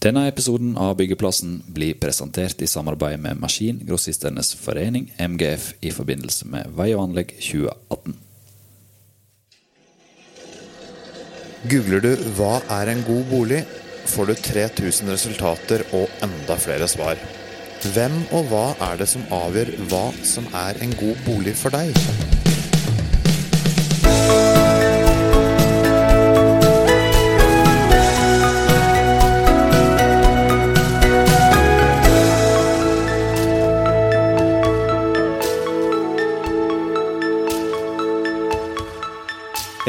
Denne episoden av Byggeplassen blir presentert i samarbeid med Maskingrossistenes forening, MGF, i forbindelse med Vei og anlegg 2018. Googler du 'hva er en god bolig', får du 3000 resultater og enda flere svar. Hvem og hva er det som avgjør hva som er en god bolig for deg?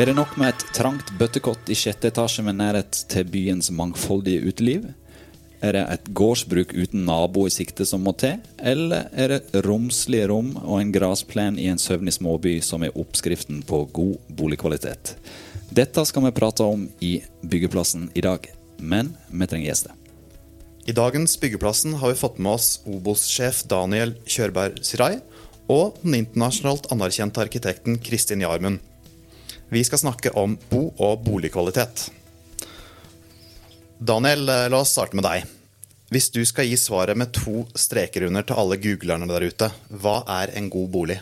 Er det nok med et trangt bøttekott i sjette etasje med nærhet til byens mangfoldige uteliv? Er det et gårdsbruk uten nabo i sikte som må til? Eller er det romslige rom og en grasplen i en søvnig småby som er oppskriften på god boligkvalitet? Dette skal vi prate om i Byggeplassen i dag, men vi trenger gjester. I dagens Byggeplassen har vi fått med oss Obos-sjef Daniel Kjørberg Sirai og den internasjonalt anerkjente arkitekten Kristin Jarmund. Vi skal snakke om bo- og boligkvalitet. Daniel, eh, la oss starte med deg. Hvis du skal gi svaret med to streker under til alle googlerne der ute, hva er en god bolig?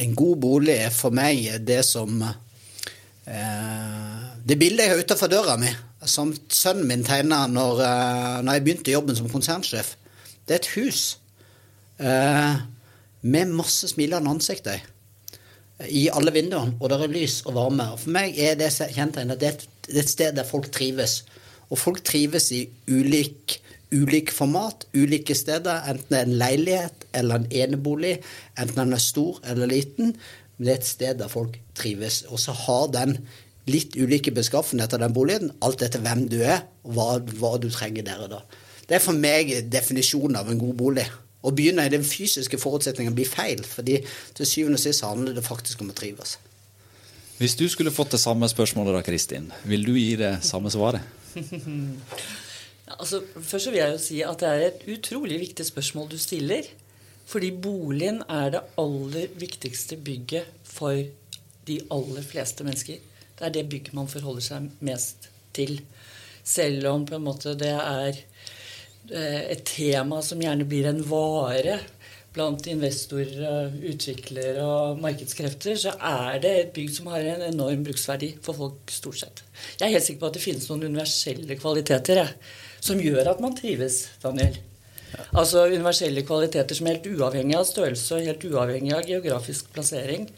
En god bolig er for meg det som eh, Det bildet jeg har utenfor døra mi, som sønnen min tegna når, eh, når jeg begynte jobben som konsernsjef, det er et hus eh, med masse smilende ansikter i alle vinduene, og det er lys og varme. Og for meg er det kjennetegnet et- det er et sted der folk trives. Og folk trives i ulik, ulik format, ulike steder. Enten det er en leilighet eller en enebolig, enten den er stor eller liten. Men det er et sted der folk trives. Og så har den litt ulike beskaffenheter, den boligen, alt etter hvem du er, og hva, hva du trenger der og da. Det er for meg definisjonen av en god bolig. Å begynne i den fysiske forutsetningen blir feil, fordi til syvende og sist handler det faktisk om å trives. Hvis du skulle fått det samme spørsmålet da, Kristin, vil du gi det samme svaret? Altså, først så vil jeg jo si at det er et utrolig viktig spørsmål du stiller. Fordi boligen er det aller viktigste bygget for de aller fleste mennesker. Det er det bygget man forholder seg mest til. Selv om på en måte det er eh, et tema som gjerne blir en vare blant investorer, utviklere og markedskrefter, så er det et bygg som har en enorm bruksverdi for folk stort sett. Jeg er helt sikker på at det finnes noen universelle kvaliteter jeg, som gjør at man trives, Daniel. Altså universelle kvaliteter som er helt uavhengig av størrelse og helt uavhengig av geografisk plassering.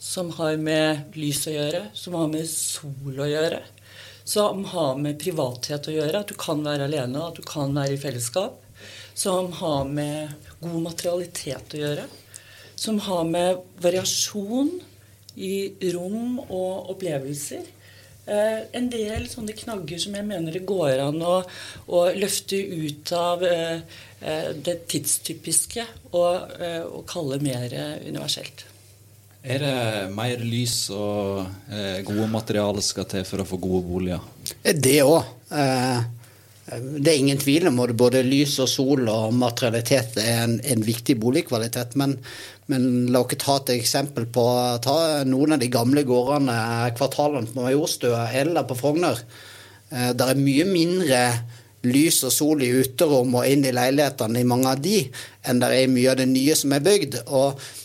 Som har med lys å gjøre, som har med sol å gjøre. Som har med privathet å gjøre, at du kan være alene, at du kan være i fellesskap. Som har med god materialitet å gjøre. Som har med variasjon i rom og opplevelser. Eh, en del sånne knagger som jeg mener det går an å, å løfte ut av eh, eh, det tidstypiske og, eh, og kalle mer universelt. Er det mer lys og eh, gode materialer skal til for å få gode boliger? Det òg. Det er ingen tvil om at både lys og sol og materialitet er en, en viktig boligkvalitet. Men, men la oss ta et eksempel på ta noen av de gamle gårdene, kvartalene på Majorstua eller på Frogner. Eh, Det er mye mindre lys og sol i uterom og inn i leilighetene i mange av de, enn det er i mye av det nye som er bygd. Og eh,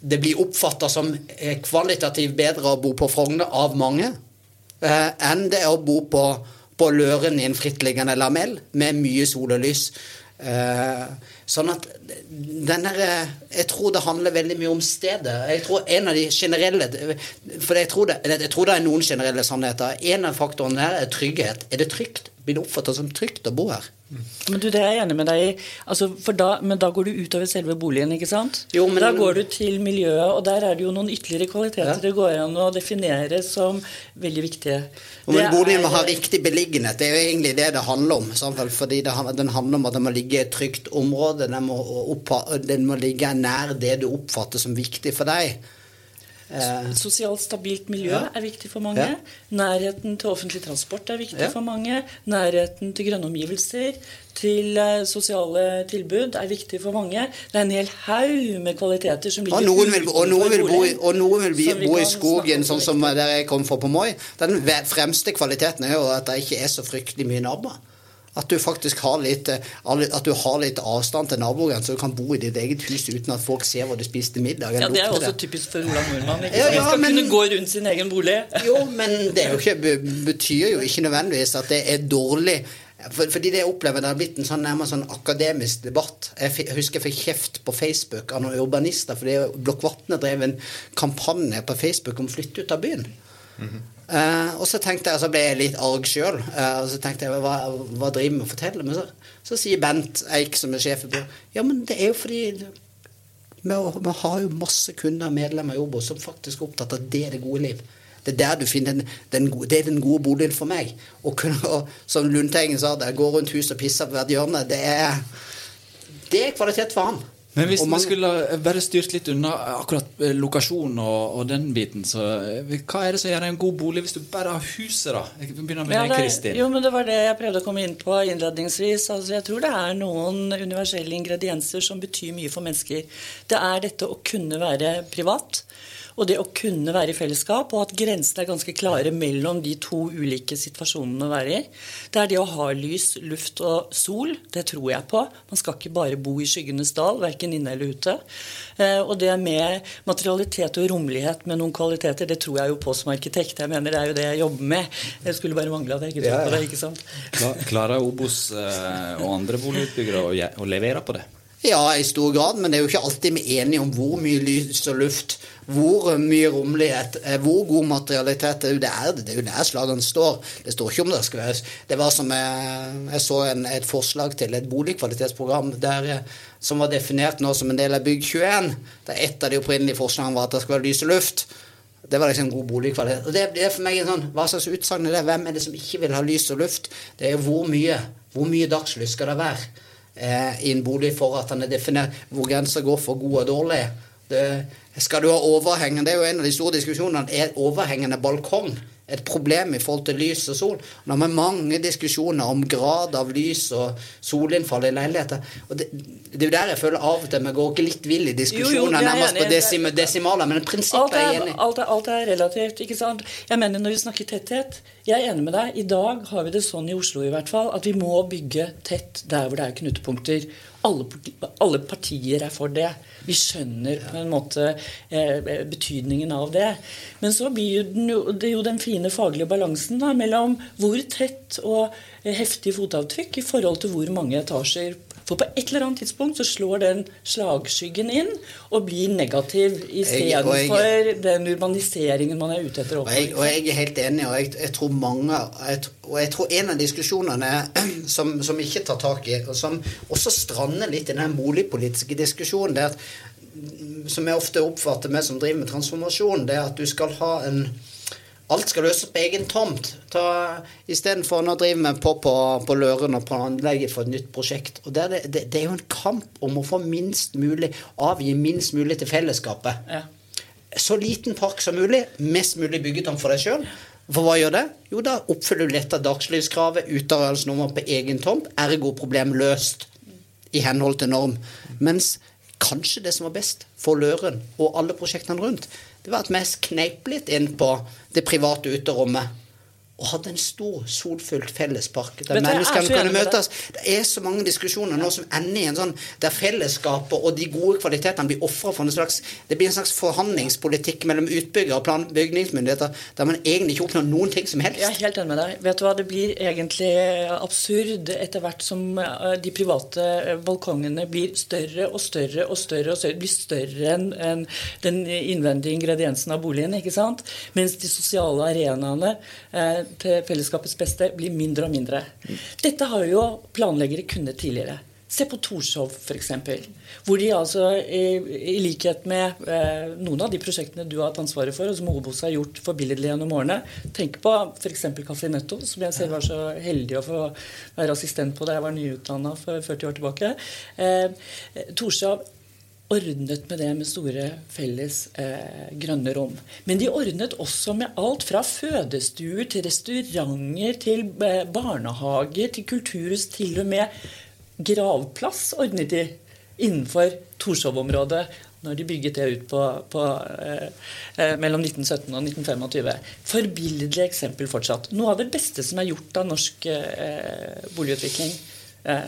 det blir oppfatta som eh, kvalitativt bedre å bo på Frogner av mange eh, enn det å bo på, på Løren i en frittliggende lamell med mye sol og lys. Eh, sånn at den der, eh, Jeg tror det handler veldig mye om stedet. Jeg tror en av de generelle For jeg tror det, jeg tror det er noen generelle sannheter. En av faktorene her er trygghet. Er det trygt? Blir det oppfattet som trygt å bo her? Men du, Det er jeg enig med deg i. Altså, da, men da går du utover selve boligen, ikke sant? Jo, men- Da går du til miljøet, og der er det jo noen ytterligere kvaliteter Ja. det går an å definere som veldig viktige. Men Det boligen må er- ha riktig beliggenhet. Det er jo egentlig det det handler om. Samtidig. Fordi det, Den handler om at den må ligge i et trygt område. Den må, oppha, den må ligge nær det du oppfatter som viktig for deg. Eh, Sosialt stabilt miljø Ja. er viktig for mange. Ja. Nærheten til offentlig transport er viktig Ja. for mange. Nærheten til grønne omgivelser, til eh, sosiale tilbud er viktig for mange. Det er en hel haug med kvaliteter som ligger Og noen vil, og noen vil, bo, og noen vil vi bo i skogen, sånn som der jeg kom fra på Moi. Den fremste kvaliteten er jo at det ikke er så fryktelig mye naboer. At du faktisk har litt, eh, at du har litt avstand til naboen, så du kan bo i ditt eget hus uten at folk ser hvor du spiste middag. Ja, Det er også det. typisk for Ola Nordmann. Ikke? Ja, ja, skal men- kunne gå rundt sin egen bolig. Jo, men det jo ikke, betyr jo ikke nødvendigvis at det er dårlig. For, fordi det jeg opplever, det har blitt en sånn, nærmest sånn akademisk debatt. Jeg husker jeg fikk kjeft på Facebook av noen urbanister fordi Blokkvatnet drev en kampanje på Facebook om å flytte ut av byen. Eh, og så tenkte jeg, så ble jeg litt arg sjøl. og så tenkte jeg, hva, hva driver vi med å fortelle? Men så, så sier Bent Eik, som er sjef i byen, ja, men det er jo fordi vi, har jo masse kunder og medlemmer i Obo som faktisk er opptatt av det er det gode liv. Det er der du finner den, den, gode, det er den gode boligen for meg. Og, og som Lundteigen sa, det gå rundt huset og pisse på hvert hjørne, det er, det er kvalitet for han. Men hvis man, vi skulle bare styrt litt unna akkurat lokasjonen lokasjon og, og den biten, så eh, hva er det som gjør en god bolig hvis du bare har huset, da? Jeg begynner med Ja, deg, det, Kristin. jo, men det var det jeg prøvde å komme inn på innledningsvis. Altså, jeg tror det er noen universelle ingredienser som betyr mye for mennesker. Det er dette å kunne være privat. Og det å kunne være i fellesskap, og at grensene er ganske klare mellom de to ulike situasjonene å være i. Det er det å ha lys, luft og sol. Det tror jeg på. Man skal ikke bare bo i skyggenes dal, verken inne eller ute. Eh, og det med materialitet og rommelighet med noen kvaliteter, det tror jeg jo på som arkitekt. Jeg mener det er jo det jeg jobber med. Det skulle bare mangle at jeg ikke tror på det. ikke sant? Klarer Obos eh, og andre boligutbyggere å levere på det? Ja, i stor grad, men det er jo ikke alltid vi er enige om hvor mye lys og luft, hvor mye rommelighet, eh, hvor god materialitet. Det er Det er, det er jo der slagene står. Det står ikke om det skal være Det var som jeg, jeg så en, et forslag til et boligkvalitetsprogram der, eh, som var definert nå som en del av Bygg21. Der et av de opprinnelige forslagene var at det skal være lys og luft. Det var liksom god boligkvalitet. Og det, det er for meg en sånn, Hva slags utsagn er det? Hvem er det som ikke vil ha lys og luft? Det er hvor mye. Hvor mye dagslys skal det være eh, i en bolig for at den er definert? Hvor grensa går for god og dårlig? Det, skal du ha overhengende Det er jo en av de store diskusjonene. Er overhengende balkong et problem i forhold til lys og sol? Nå har vi mange diskusjoner om grad av lys og solinnfall i leiligheter. Og det, det er jo der jeg føler av og til vi går ikke litt vill i Jo, jo, diskusjoner, er nærmest på desim desimaler, men prinsippet er jeg er, enig i. alt, alt er relativt. ikke sant? Jeg mener Når vi snakker tetthet Jeg er enig med deg. I dag har vi det sånn i Oslo i hvert fall, at vi må bygge tett der hvor det er knutepunkter. Alle, alle partier er for det. Vi skjønner på en måte eh, betydningen av det. Men så blir jo det jo den fine faglige balansen da, mellom hvor tett og eh, heftig fotavtrykk i forhold til hvor mange etasjer for på et eller annet tidspunkt så slår den slagskyggen inn og blir negativ istedenfor den urbaniseringen man er ute etter. Og jeg, og jeg er helt enig, og jeg, jeg tror mange jeg, Og jeg tror en av diskusjonene som, som ikke tar tak i, og som også strander litt i den boligpolitiske diskusjonen, det er at som jeg ofte oppfatter meg som driver med transformasjon, det er at du skal ha en Alt skal løses på egen tomt. Istedenfor nå driver vi på på, på Løren og planlegger for et nytt prosjekt. Og det, det, det, er jo en kamp om å få minst mulig, avgi minst mulig til fellesskapet Ja. så liten park som mulig, mest mulig byggetomt for deg sjøl. For hva gjør det? Jo, da oppfyller du dette dagslivskravet, utarbeidelsesnummer på egen tomt, ergo problem løst i henhold til norm. Mens kanskje det som var best for Løren og alle prosjektene rundt, det var at vi kneip litt inn på det private uterommet. Og hadde en stor, solfylt fellespark der er menneskene kunne møtes. Det er så mange diskusjoner nå som ender i en sånn der fellesskapet og de gode kvalitetene blir ofra for en slags Det blir en slags forhandlingspolitikk mellom utbygger og plan bygningsmyndigheter der man egentlig ikke oppnår noen ting som helst. Jeg er helt enig med deg. Vet du hva, Det blir egentlig absurd etter hvert som eh, de private eh, balkongene blir større og større og større. og større. Det blir større enn enn den innvendige ingrediensen av boligen. ikke sant? Mens de sosiale arenaene eh, til fellesskapets beste blir mindre og mindre. Dette har jo planleggere kunnet tidligere. Se på Torshov f.eks. Hvor de altså, i, i likhet med eh, noen av de prosjektene du har hatt ansvaret for, og som Obos har gjort forbilledlig gjennom årene Tenk på f.eks. Café Netto, som jeg selv var så heldig å få være assistent på da jeg var nyutdanna for 40 år tilbake. Eh, Torshov ordnet med det med store felles eh, grønne rom. Men de ordnet også med alt fra fødestuer til restauranter til eh, barnehager til kulturhus. Til og med gravplass ordnet de innenfor Torshov-området når de bygget det ut på, på eh, eh mellom 1917 og 1925. Forbilledlig eksempel fortsatt. Noe av det beste som er gjort av norsk eh, boligutvikling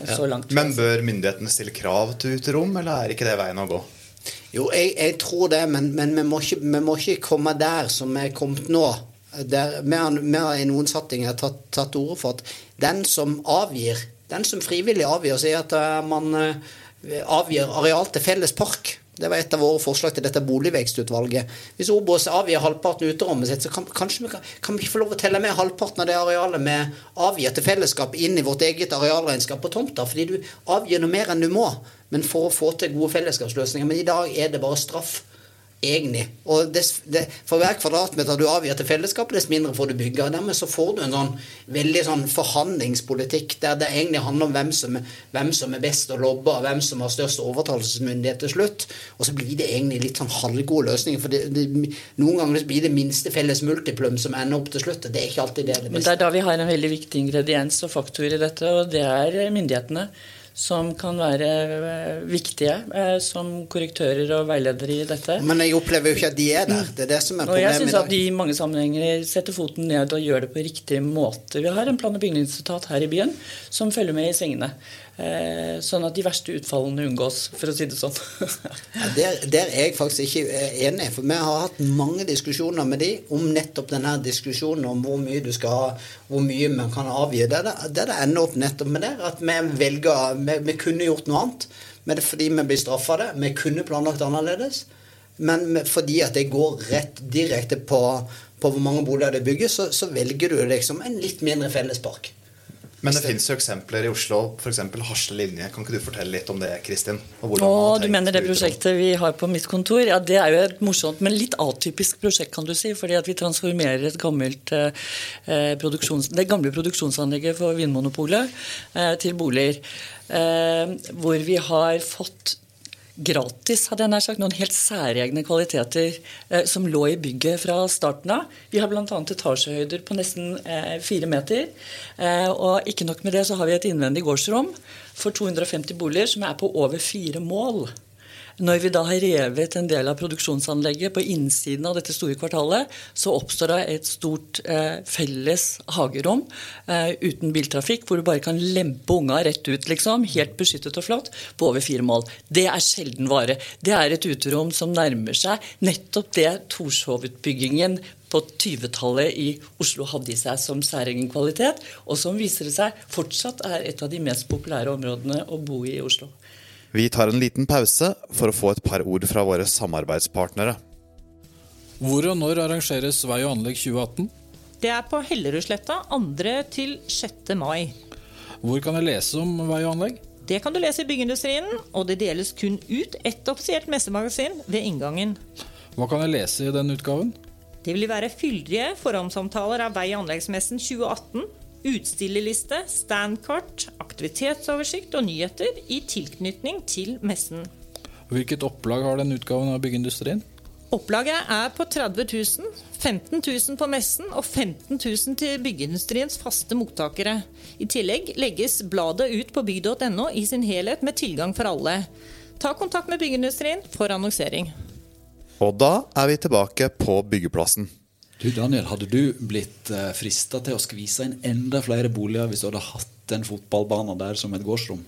så langt. Men bør myndighetene stille krav til uterom, eller er ikke det veien å gå? Jo, jeg, jeg tror det, men, men vi, må ikke, vi, må ikke, komme der som vi er kommet nå. Der, vi, har, vi har i noen settinger tatt, tatt ordet for at den som avgir, den som frivillig avgir, sier at uh, man uh, avgir areal til felles park det var et av våre forslag til dette boligvekstutvalget. Hvis Obos avgir halvparten uterommet sitt, så kan, kanskje vi kan, kan, vi få lov å telle med halvparten av det arealet vi avgir til fellesskap inn i vårt eget arealregnskap på tomta, fordi du avgir noe mer enn du må. Men for å få til gode fellesskapsløsninger. Men i dag er det bare straff egentlig. Og det, det, For hver kvadratmeter du avgir til fellesskapet, dess mindre får du bygge. Og dermed så får du en sånn veldig sånn forhandlingspolitikk der det egentlig handler om hvem som, hvem som er best å lobbe, og hvem som har størst overtalelsesmyndighet til slutt. Og så blir det egentlig litt sånn halvgode løsninger. For det, noen ganger blir det minste felles multiplum som ender opp til slutt. Det er ikke alltid det, det beste. Men det er da vi har en veldig viktig ingrediens og faktor i dette, og det er myndighetene som kan være eh, viktige eh, som korrektører og veiledere i dette. Men jeg opplever jo ikke at de er der. Det er det som er problemet. i dag. Og jeg syns at de i mange sammenhenger setter foten ned og gjør det på riktig måte. Vi har en plan- og bygningsetat her i byen som følger med i svingene. Eh, sånn at de verste utfallene unngås, for å si det sånn. ja, der, der, er jeg faktisk ikke eh, enig. For vi har hatt mange diskusjoner med de om nettopp denne diskusjonen om hvor mye du skal ha, hvor mye man kan avgi. Det, det, det ender opp nettopp med det. At vi velger Vi, vi kunne gjort noe annet, men det er fordi vi blir straffa det. Vi kunne planlagt annerledes. Men fordi at det går rett direkte på, på hvor mange boliger det bygges, så, så velger du liksom en litt mindre fellespark. Men det fins jo eksempler i Oslo, f.eks. Hasle linje. Kan ikke du fortelle litt om det, Kristin? Å, du mener det prosjektet vi har på mitt kontor? Ja, Det er jo et morsomt, men litt atypisk prosjekt, kan du si. Fordi at vi transformerer et gammelt eh, produksjons, det gamle produksjonsanlegget for Vinmonopolet eh, til boliger. Eh, hvor vi har fått gratis, hadde jeg nær sagt. Noen helt særegne kvaliteter eh, som lå i bygget fra starten av. Vi har bl.a. etasjehøyder på nesten eh, fire meter. Eh, og ikke nok med det, så har vi et innvendig gårdsrom for 250 boliger som er på over fire mål. Når vi da har revet en del av produksjonsanlegget på innsiden av dette store kvartalet, så oppstår det et stort eh, felles hagerom eh, uten biltrafikk, hvor du bare kan lempe unga rett ut, liksom, helt beskyttet og flott, på over fire mål. Det er sjelden vare. Det er et uterom som nærmer seg nettopp det Torshov-utbyggingen på 20-tallet i Oslo hadde i seg som særegen kvalitet, og som viser det seg fortsatt er et av de mest populære områdene å bo i i Oslo. Vi tar en liten pause for å få et par ord fra våre samarbeidspartnere. Hvor og når arrangeres Vei og anlegg 2018? Det er på Hellerudsletta 2. til 6. mai. Hvor kan jeg lese om vei og anlegg? Det kan du lese i Byggeindustrien, og det deles kun ut ett offisielt messemagasin ved inngangen. Hva kan jeg lese i den utgaven? Det vil være fyldige forhåndsomtaler av Vei- og anleggsmessen 2018 utstillerliste, standkart, aktivitetsoversikt og nyheter i tilknytning til messen. Hvilket opplag har den utgaven av Byggeindustrien? Opplaget er på 30 000, 15 000 på messen og 15 000 til byggeindustriens faste mottakere. I tillegg legges bladet ut på bygg.no i sin helhet med tilgang for alle. Ta kontakt med byggeindustrien for annonsering. Og da er vi tilbake på byggeplassen. Du Daniel, Hadde du blitt eh, frista til å skvise inn enda flere boliger hvis du hadde hatt en fotballbanen der som et gårdsrom?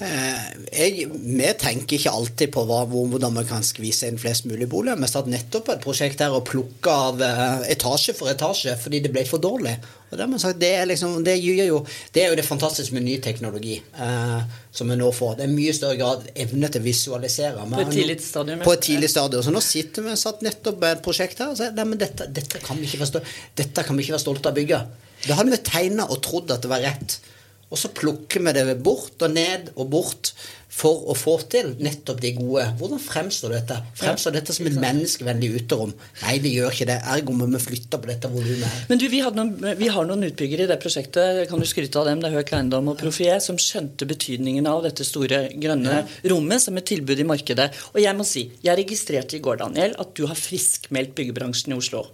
Eh, jeg, vi tenker ikke alltid på hva, hvordan vi kan skvise inn flest mulig boliger. Vi satt nettopp på et prosjekt her og plukka av uh, etasje for etasje fordi det ble for dårlig. Og det, sagt, det, er liksom, det, jo, det, er jo det fantastiske med ny teknologi eh, som vi nå får. Det er mye større grad evne til å visualisere. På et tidlig stadium. På et tidlig stadium. Så nå sitter vi satt nettopp på et prosjekt her og sier at dette, dette, kan vi ikke være stolte av å bygge. Det hadde vi tegna og trodd at det var rett. Og så plukker vi det bort og ned og bort for å få til nettopp de gode. Hvordan fremstår dette? Fremstår dette som et menneskevennlig uterom? Nei, det gjør ikke det. Ergo må vi flytte på dette volumet. Men du, vi, noen, vi har noen utbyggere i det prosjektet kan du skryte av dem, det er Høk Eiendom og Profier, som skjønte betydningen av dette store grønne rommet som et tilbud i markedet. Og jeg må si, jeg registrerte i går, Daniel, at du har friskmeldt byggebransjen i Oslo.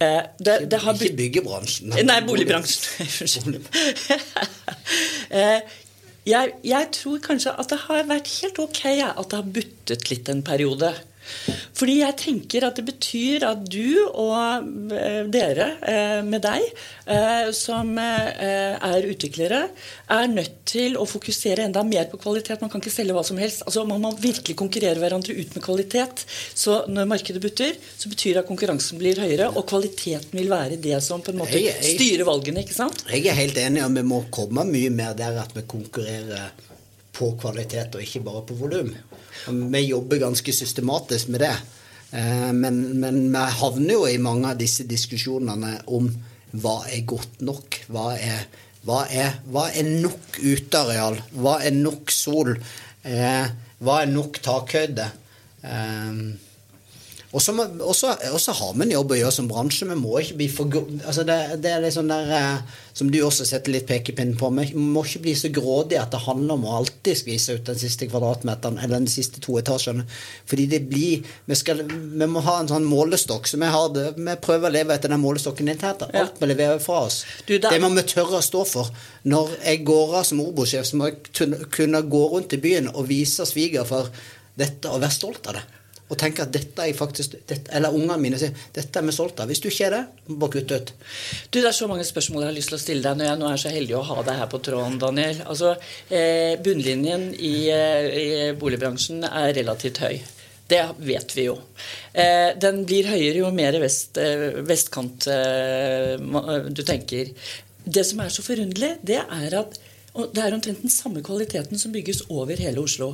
Eh, det, det har Ikke byggebransjen. Nei, boligbransjen. Unnskyld. Eh, jeg, jeg tror kanskje at det har vært helt ok at det har buttet litt en periode. Fordi jeg tenker at det betyr at du og eh, dere eh, med deg, eh, som er utviklere, er nødt til å fokusere enda mer på kvalitet. Man kan ikke selge hva som helst. Altså, man må virkelig konkurrere hverandre ut med kvalitet. Så når markedet butter, så betyr det at konkurransen blir høyere, og kvaliteten vil være det som på en måte styrer valgene. ikke sant? Jeg er helt enig om vi må komme mye mer der at vi konkurrerer på kvalitet og ikke bare på volum. Vi jobber ganske systematisk med det. Eh, Men, men vi havner jo i mange av disse diskusjonene om hva er godt nok? Hva er, hva er, hva er nok uteareal? Hva er nok sol? Eh, Hva er nok takhøyde? Og så har vi en jobb å gjøre som bransje. Vi må ikke bli for altså det, det er litt sånn der eh, Som du også setter litt pekepinn på. Vi må ikke bli så grådige at det handler om å alltid skvise ut den siste kvadratmeteren eller den siste to etasjene. Fordi det blir Vi, skal, vi må ha en sånn målestokk. Så vi, har det, vi prøver å leve etter den målestokken internt. Alt vi leverer fra oss. Du, da- det må vi tørre å stå for. Når jeg går av som Obo-sjef, så må jeg kunne gå rundt i byen og vise svigerfar dette og være stolt av det. Og tenke at dette er faktisk dette, Eller ungene mine sier dette er vi stolt av. Hvis du ikke er det, bare kutt ut. Du, Det er så mange spørsmål jeg har lyst til å stille deg når jeg nå er så heldig å ha deg her på tråden, Daniel. Altså, eh, Bunnlinjen i, eh, i boligbransjen er relativt høy. Det vet vi jo. Eh, den blir høyere jo mer vest, eh, vestkant eh, du tenker. Det som er så forunderlig, det er at det er omtrent den samme kvaliteten som bygges over hele Oslo.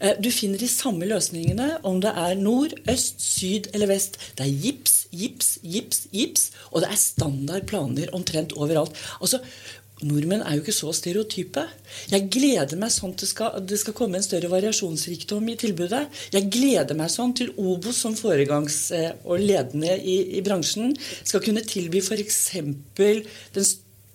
Eh, Du finner de samme løsningene om det er nord, øst, syd eller vest. Det er gips, gips, gips, gips, og det er standard planer omtrent overalt. Altså, Nordmenn er jo ikke så stereotype. Jeg gleder meg sånn til det skal, det skal komme en større variasjonsrikdom i tilbudet. Jeg gleder meg sånn til Obos som foregangs- eh, og ledende i, i bransjen skal kunne tilby f.eks. den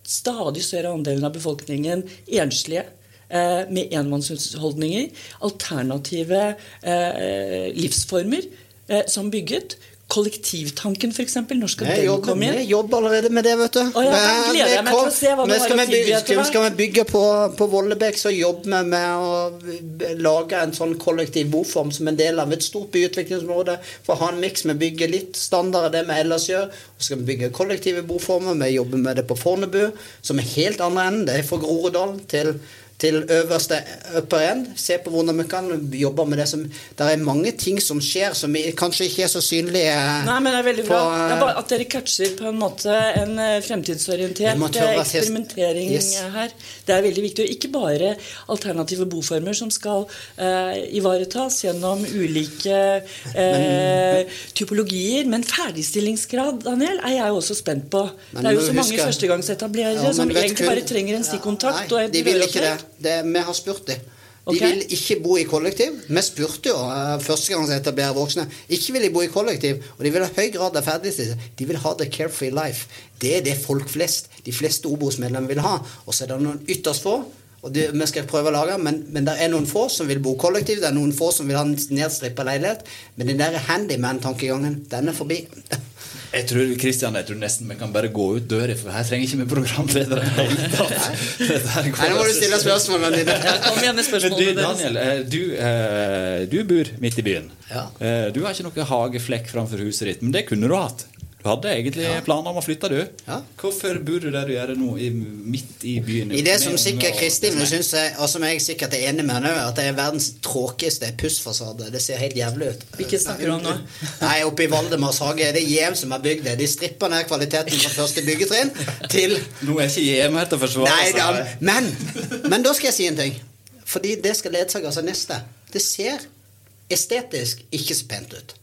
stadig større andelen av befolkningen enslige eh, med enmannsholdninger, Alternative eh, livsformer eh, som bygget. Kollektivtanken, f.eks. Skal den komme inn? vi jobber allerede med det, vet du. Å ja, gleder jeg meg til å se hva du har skal å vi tilby bygge- etter hvert. Skal vi bygge på, på Vollebekk, så jobber vi med å lage en sånn kollektiv boform som en del av et stort byutviklingsområde. For å ha en miks. Vi bygger litt standard av det vi ellers gjør. Så skal vi bygge kollektive boformer. Vi jobber med det på Fornebu, som er helt andre enden. Det er fra Groruddalen til til øverste upper end. Se på hvordan vi kan jobbe med det som Det er mange ting som skjer som kanskje ikke er så synlige Nei, men det er veldig på, bra. Det er bare at dere catcher på en måte en eh, fremtidsorientert eh, eksperimentering Yes. eh, her. Det er veldig viktig. Og ikke bare alternative boformer som skal eh, ivaretas gjennom ulike eh, typologier, men ferdigstillingsgrad, Daniel, er jeg også spent på. Men det er jo så mange førstegangsetablerere Ja, som egentlig kun- bare trenger en stikkontakt Ja, og Nei, et de vil ikke det. Det. Vi har spurt dem. De okay. vil ikke bo i kollektiv. Vi spurte jo uh, første gang jeg etablerer voksne. Ikke vil de bo i kollektiv, og de vil ha høy grad av ferdigstillelse. De vil ha the carefree life. Det er det folk flest, de fleste Obos-medlemmer vil ha. Og så er det noen ytterst få. Og det, vi skal prøve å lage, men, men det er noen få som vil bo kollektiv, det er noen få som vil ha en nedstrippa leilighet. Men den der handyman-tankegangen, den er forbi. Jeg tror Kristian, jeg tror nesten vi kan bare gå ut døra, for her trenger ikke vi programledere. her må du stille spørsmålene dine. Kom igjen med spørsmålene. Daniel, eh, du, eh, du bor midt i byen. Eh, Du har ikke noe hageflekk framfor huset ditt, men det kunne du hatt. Du hadde egentlig planer om å flytte, du. Ja. Hvorfor bor du der du gjør det nå, i, midt i byen? I det som sikkert Kristin syns, jeg, og som jeg sikkert er enig med henne i, at det er verdens tråkigste pussfasade. Det ser helt jævlig ut. Hvilket snakker du om nå? Nei, Oppe i Valdemars hage. Det er JM som har bygd det. De stripper ned kvaliteten fra første byggetrinn til Nå er ikke JM her til å forsvare Nei da, men, men da skal jeg si en ting. Fordi det skal ledsages av neste. Det ser estetisk ikke så pent ut.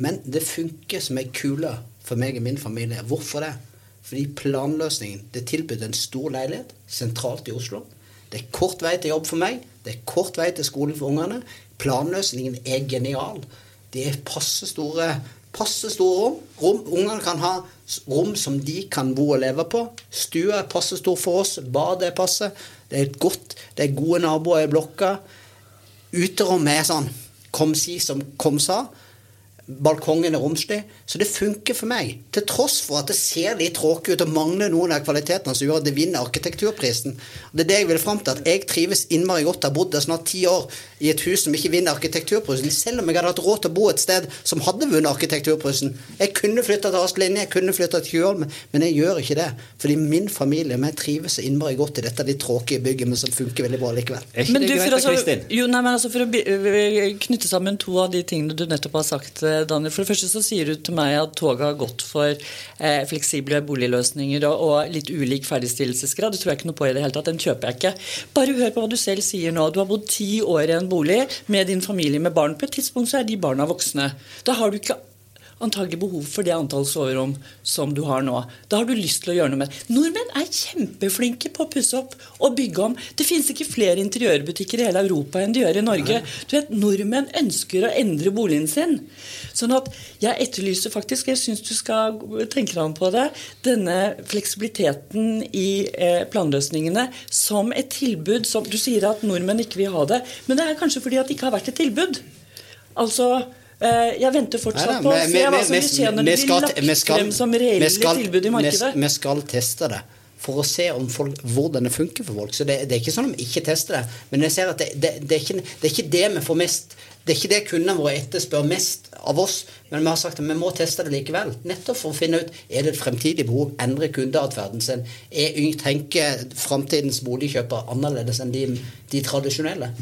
Men det funker som ei kule for meg og min familie. Hvorfor det? Fordi planløsningen Det tilbyr en stor leilighet sentralt i Oslo. Det er kort vei til jobb for meg. Det er kort vei til skolen for ungene. Planløsningen er genial. Det er passe store, passe store rom. rom. Ungene kan ha rom som de kan bo og leve på. Stua er passe stor for oss. Badet er passe. Det er, godt, det er gode naboer i blokka. Uterom er sånn kom si som kom sa. Balkongen er romslig. Så det funker for meg. Til tross for at det ser litt tråkig ut og mangler noen av kvalitetene som gjør at det vinner arkitekturprisen. Det er det jeg vil fram til. At jeg trives innmari godt. Jeg har bodd der snart ti år i et hus som ikke vinner arkitekturprisen. Selv om jeg hadde hatt råd til å bo et sted som hadde vunnet arkitekturprisen. Jeg kunne flytta til Astrid Linje, jeg kunne flytta til Tjuvholm, men jeg gjør ikke det. Fordi min familie vi trives innmari godt i dette litt tråkige bygget, men som funker veldig bra likevel. Er ikke Men det du, greit for, altså, jo, nei, men altså for å øh, knytte sammen to av de tingene du nettopp har sagt, eh, Daniel. For det første så sier du til meg at toget har gått for eh, fleksible boligløsninger og, og litt ulik ferdigstillelsesgrad. Det tror jeg ikke noe på i det hele tatt. Den kjøper jeg ikke. Bare hør på hva du selv sier nå. Du har bodd ti år i en bolig med din familie med barn. På et tidspunkt så er de barna voksne. Da har du ikke antagelig behov for det antall soverom som du har nå. Da har du lyst til å gjøre noe med det. Nordmenn er kjempeflinke på å pusse opp og bygge om. Det finnes ikke flere interiørbutikker i hele Europa enn de gjør i Norge. Du vet, Nordmenn ønsker å endre boligen sin. Sånn at jeg etterlyser faktisk, jeg syns du skal tenke deg om på det, denne fleksibiliteten i eh, planløsningene som et tilbud som Du sier at nordmenn ikke vil ha det, men det er kanskje fordi at det ikke har vært et tilbud. Altså jeg venter fortsatt på å se hva som vil skje når det blir lagt frem som reelle tilbud i markedet. Vi skal teste det for å se om folk, hvordan det funker for folk. Så det, det er ikke sånn om vi ikke tester det. Men jeg ser at det, det, det, er ikke, det er ikke det vi får mest Det er ikke det kundene våre etterspør mest av oss. Men vi har sagt at vi må teste det likevel. Nettopp for å finne ut er det et fremtidig behov. Endre kundeatferden sin. Er Tenker framtidens boligkjøpere annerledes enn de, de tradisjonelle?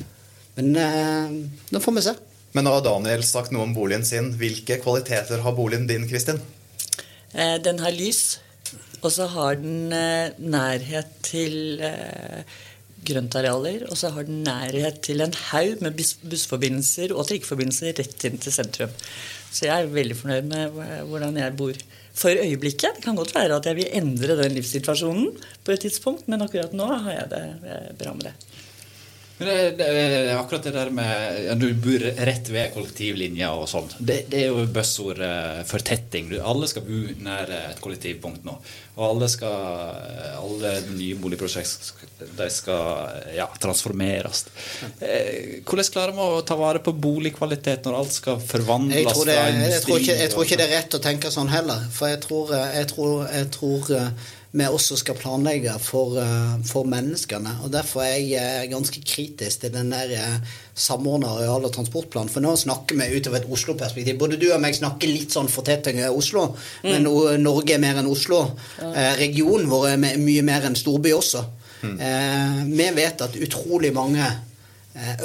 Men eh, nå får vi se. Men nå har Daniel sagt noe om boligen sin. Hvilke kvaliteter har boligen din, Kristin? Eh, den har lys, og så har den eh, nærhet til eh, grøntarealer, og så har den nærhet til en haug med bussforbindelser og trikkeforbindelser rett inn til sentrum. Så jeg er veldig fornøyd med hvordan jeg bor for øyeblikket. Det kan godt være at jeg vil endre den livssituasjonen på et tidspunkt, men akkurat nå har jeg det bra med det. Men det, det, akkurat det der med ja, Du bor rett ved kollektivlinja og sånn. Det, det er jo buzzord eh, fortetting. Alle skal bo nær eh, et kollektivpunkt nå. Og alle skal Alle nye boligprosjekter de skal ja, transformeres. Eh, hvordan klarer vi å ta vare på boligkvalitet når alt skal forvandles Jeg tror, det, fra jeg, tror ikke, jeg tror ikke det er rett å tenke sånn heller. For jeg tror, eh, jeg tror, jeg tror eh, vi også skal planlegge for, eh, for menneskene. Og Derfor er jeg eh, ganske kritisk til den der eh, samordna areal- og transportplanen. For nå snakker vi utover et Oslo-perspektiv. Både du og meg snakker litt sånn fortetting av Oslo, men Norge er mer enn Oslo. Ja. regionen vår er mye mer enn storby også. Eh, vi vet at utrolig mange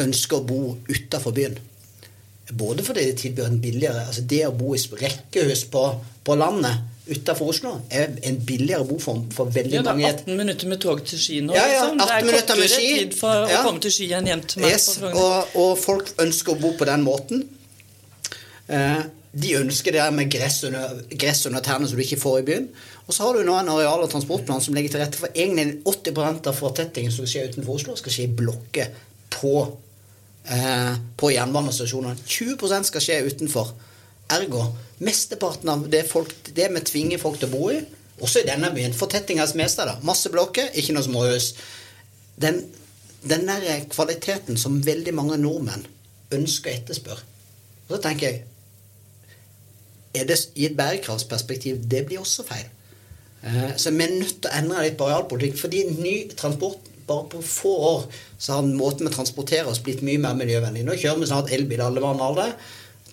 ønsker å bo utafor byen. Både fordi det tilbyr en billigere altså Det å bo i rekkehus på, på landet utenfor Oslo er en billigere boform for veldig Ja, mange. er 18 minutter med tog til Ski nå. Ja, ja, liksom. Det er kortere tid for å komme til Ski enn hjem til meg. Yes, og, og folk ønsker å bo på den måten. Eh, de ønsker det med gress under, gress under tærne som du ikke får i byen. Og så har du nå en areal- og transportplan som legger til rette for egentlig 80 av fortettingen som skjer utenfor Oslo, skal skje i blokker på, eh, på jernbanestasjonene. 20% skal skje utenfor. Ergo mesteparten av det, folk, det vi tvinger folk til å bo i, også i denne byen, fortetting mester, da. masse blokker, ikke noe småhus. Den, den der kvaliteten som veldig mange nordmenn ønsker å etterspørre. Og så tenker jeg er det i et bærekraftsperspektiv det blir også feil. Eh, Så vi er nødt til å endre litt på arealpolitikk. Fordi ny transport bare på få år så har måten vi transporterer oss, blitt mye mer miljøvennlig. Nå kjører vi snart elbil alle mann alle.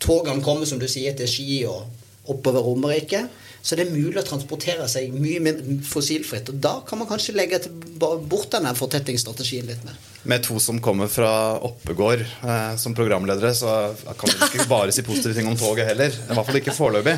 Togene kommer, som du sier, til Ski og oppover Romerike. Så det er mulig å transportere seg mye mer fossilfritt. Og da kan man kanskje legge bort denne fortettingsstrategien litt mer. Med to som kommer fra Oppegård eh, som programledere, så kan vi ikke bare si positive ting om toget heller. I hvert fall ikke foreløpig.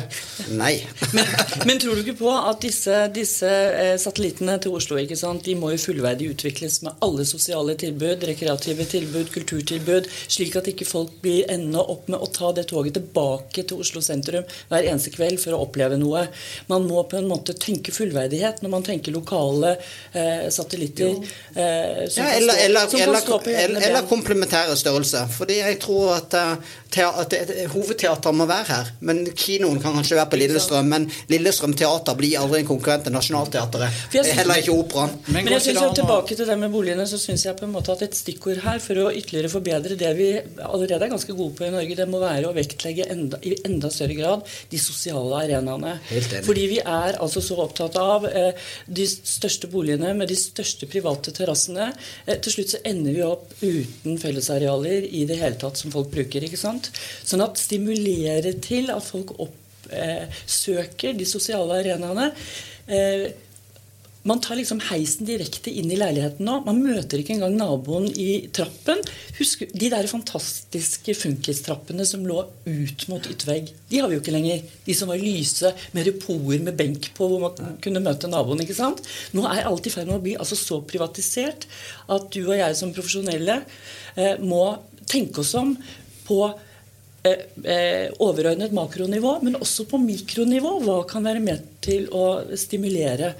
Nei. Men, men tror du ikke på at disse, disse eh, satellittene til Oslo ikke sant, de må jo fullverdig utvikles med alle sosiale tilbud, rekreative tilbud, kulturtilbud, slik at ikke folk blir enda opp med å ta det toget tilbake til Oslo sentrum hver eneste kveld for å oppleve noe. Man må på en måte tenke fullverdighet når man tenker lokale eh, satellitter. Eh, Ja, eller, eller, eller, komplementære størrelser. Fordi jeg tror at, eh, at hovedteateret må være her. Men kinoen kan kanskje være på Lillestrøm. Men Lillestrøm teater blir aldri en konkurrent til Nationaltheatret. Heller ikke Operaen. Men jeg synes jo tilbake til det med boligene, så syns jeg på en måte at et stikkord her for å ytterligere forbedre det vi allerede er ganske gode på i Norge, det må være å vektlegge enda, i enda større grad de sosiale arenaene. Fordi vi er altså så opptatt av eh, de største boligene med de største private terrassene. Eh, til slutt så ender vi opp uten fellesarealer i det hele tatt som folk bruker. ikke sant? Sånn at stimulere til at folk oppsøker de sosiale arenaene. Eh, man tar liksom heisen direkte inn i leiligheten nå. Man møter ikke engang naboen i trappen. Husk de der fantastiske funkistrappene som lå ut mot yttervegg. De har vi jo ikke lenger. De som var lyse, med repoer med benk på, hvor man kunne møte naboen. ikke sant? Nå er alt i ferd med å bli altså så privatisert at du og jeg som profesjonelle eh, må tenke oss om på eh, eh, overordnet makronivå, men også på mikronivå. Hva kan være med til å stimulere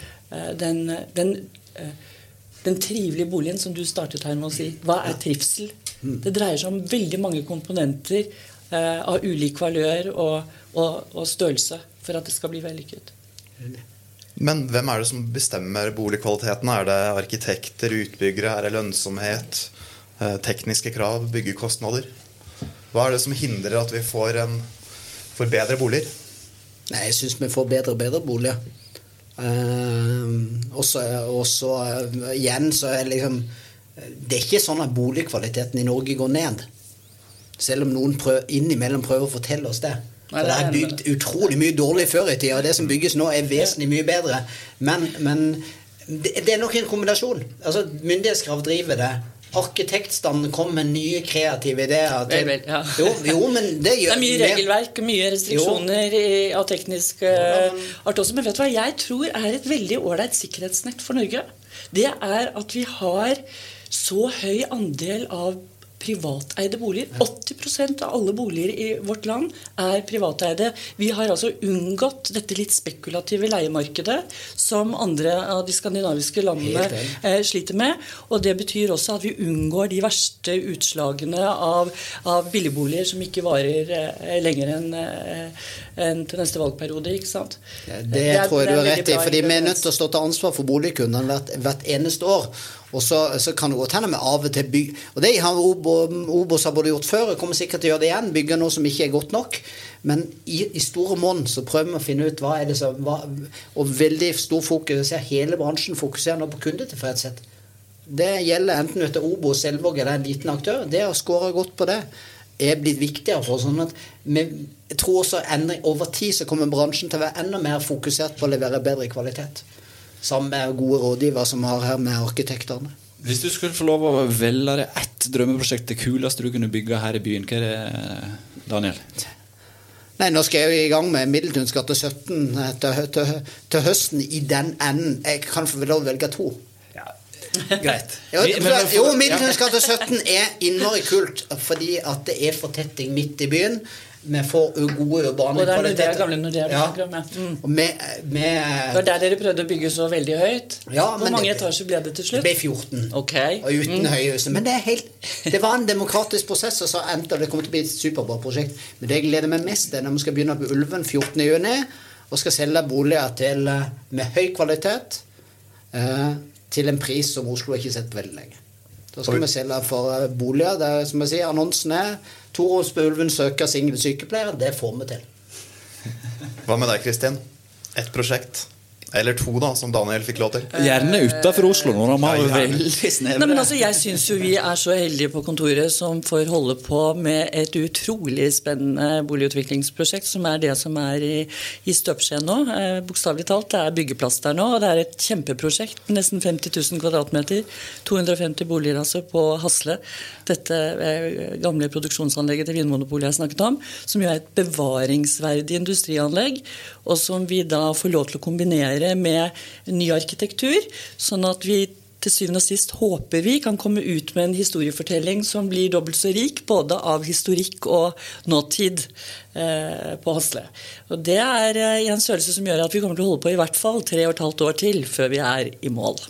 den, den, eh, den trivelige boligen som du startet her med å si? Hva er trivsel? Det dreier seg om veldig mange komponenter eh, av ulik valør og, og, og størrelse for at det skal bli vellykket. Men hvem er det som bestemmer boligkvaliteten? Er det arkitekter, utbyggere, er det lønnsomhet, eh, tekniske krav, byggekostnader? Hva er det som hindrer at vi får, en, får bedre boliger? Nei, jeg syns vi får bedre og bedre boliger. Uh, og så eh, igjen så er liksom Det er ikke sånn at boligkvaliteten i Norge går ned. Selv om noen prøv, innimellom prøver å fortelle oss det. Nei, det det er er bygd utrolig mye dårlig før i tida, og det som bygges nå, er vesentlig mye bedre. Men, men det, det er nok en kombinasjon. Altså, Myndighetskrav driver det. Arkitektstanden kom med nye kreative ideer. Vel, vel, ja. jo, jo, men det Det er mye regelverk og mye restriksjoner i, av teknisk uh, art også. Men vet du hva jeg tror er et veldig ålreit sikkerhetsnett for Norge? Det er at vi har så høy andel av privateide boliger. 80% av alle boliger i vårt land er privateide. Vi har altså unngått dette litt spekulative leiemarkedet som andre av de skandinaviske landene eh, sliter med. Og det betyr også at vi unngår de verste utslagene av, av billigboliger som ikke varer eh, lenger enn eh, en til neste valgperiode. ikke sant? Det, er- tror jeg du har rett i. for fordi vi er nødt til å stå til ansvar for boligkundene hvert, hvert eneste år. Og så, så kan det godt hende vi av og til bygger Og det har Obo- Obos har både gjort før og kommer sikkert til å gjøre det igjen. Bygge noe som ikke er godt nok. Men i, i store monn så prøver vi å finne ut hva er det som hva, Og veldig stor fokus ser hele bransjen fokuserer nå på kundetilfredshet. Det gjelder enten du heter Obos, Selvåg eller en liten aktør. Det å score godt på det er blitt viktigere for oss. Sånn at vi, jeg tror også endring, over tid så kommer bransjen til å være enda mer fokusert på å levere bedre kvalitet. Sammen med gode rådgivere som har her med arkitektene. Hvis du skulle få lov å velge deg ett drømmeprosjekt, det kuleste du kunne bygge her i byen, hva er det, Daniel? Nei, nå skal jeg jo i gang med Middeltuns gate 17 til, til, til høsten i den enden. Jeg kan få lov å velge to. Greit. Jo, jo ja. Middeltuns gate 17 er innmari kult fordi at det er fortetting midt i byen. Vi får gode urbane Og det er kvaliteter. gamle Nordea Ja. Mm. Med, Det var der dere prøvde å bygge så veldig høyt. Ja, Hvor mange det- etasjer ble det til slutt? Det ble 14. Okay. Og uten høyhuset. Men det er helt Det var en demokratisk prosess, og så endte det kommer til å bli et superbra prosjekt. Men det jeg gleder meg mest til, når vi skal begynne på Ulven 14.6 og skal selge boliger til, eh, med høy kvalitet eh, til en pris som Oslo ikke har sett på veldig lenge. Da skal vi selge for boliger. Det er, som jeg sier, annonsen er Toros på Ulven søker singel sykepleiere. Det får vi til. Hva med deg, Kristin? Ett prosjekt. Eller to, da, som Daniel fikk lov til. Gjerne utafor Oslo, når de har veldig Nei, snevre men altså, Jeg syns jo vi er så heldige på kontoret som får holde på med et utrolig spennende boligutviklingsprosjekt, som er det som er i, i støpeskjeen nå. Eh, Bokstavelig talt. Det er byggeplass der nå, og det er et kjempeprosjekt. Nesten 50 000 kvadratmeter. 250 boliger altså på Hasle. Dette eh, gamle produksjonsanlegget til Vinmonopolet jeg snakket om, som jo er et bevaringsverdig industrianlegg, og som vi da får lov til å kombinere med ny arkitektur, sånn at vi til syvende og sist håper vi kan komme ut med en historiefortelling som blir dobbelt så rik, både av historikk og nåtid eh, på Hasle. Og Det er eh, i en størrelse som gjør at vi kommer til å holde på i hvert fall tre og et halvt år til før vi er i mål.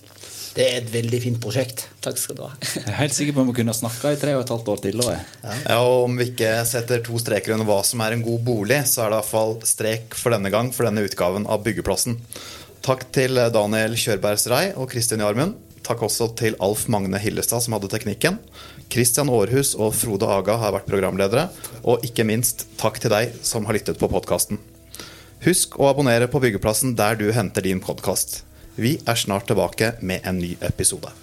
Det er et veldig fint prosjekt. Takk skal du ha. Jeg er helt sikker på om vi kunne snakka i tre og et halvt år til. Ja. Ja, og Om vi ikke setter to streker under hva som er en god bolig, så er det iallfall strek for denne gang for denne utgaven av Byggeplassen. Takk til Daniel Kjørbergs Rei og Kristin Jarmund. Takk også til Alf Magne Hillestad, som hadde teknikken. Kristian Aarhus og Frode Aga har vært programledere. Og ikke minst takk til deg som har lyttet på podkasten. Husk å abonnere på Byggeplassen der du henter din podkast. Vi er snart tilbake med en ny episode.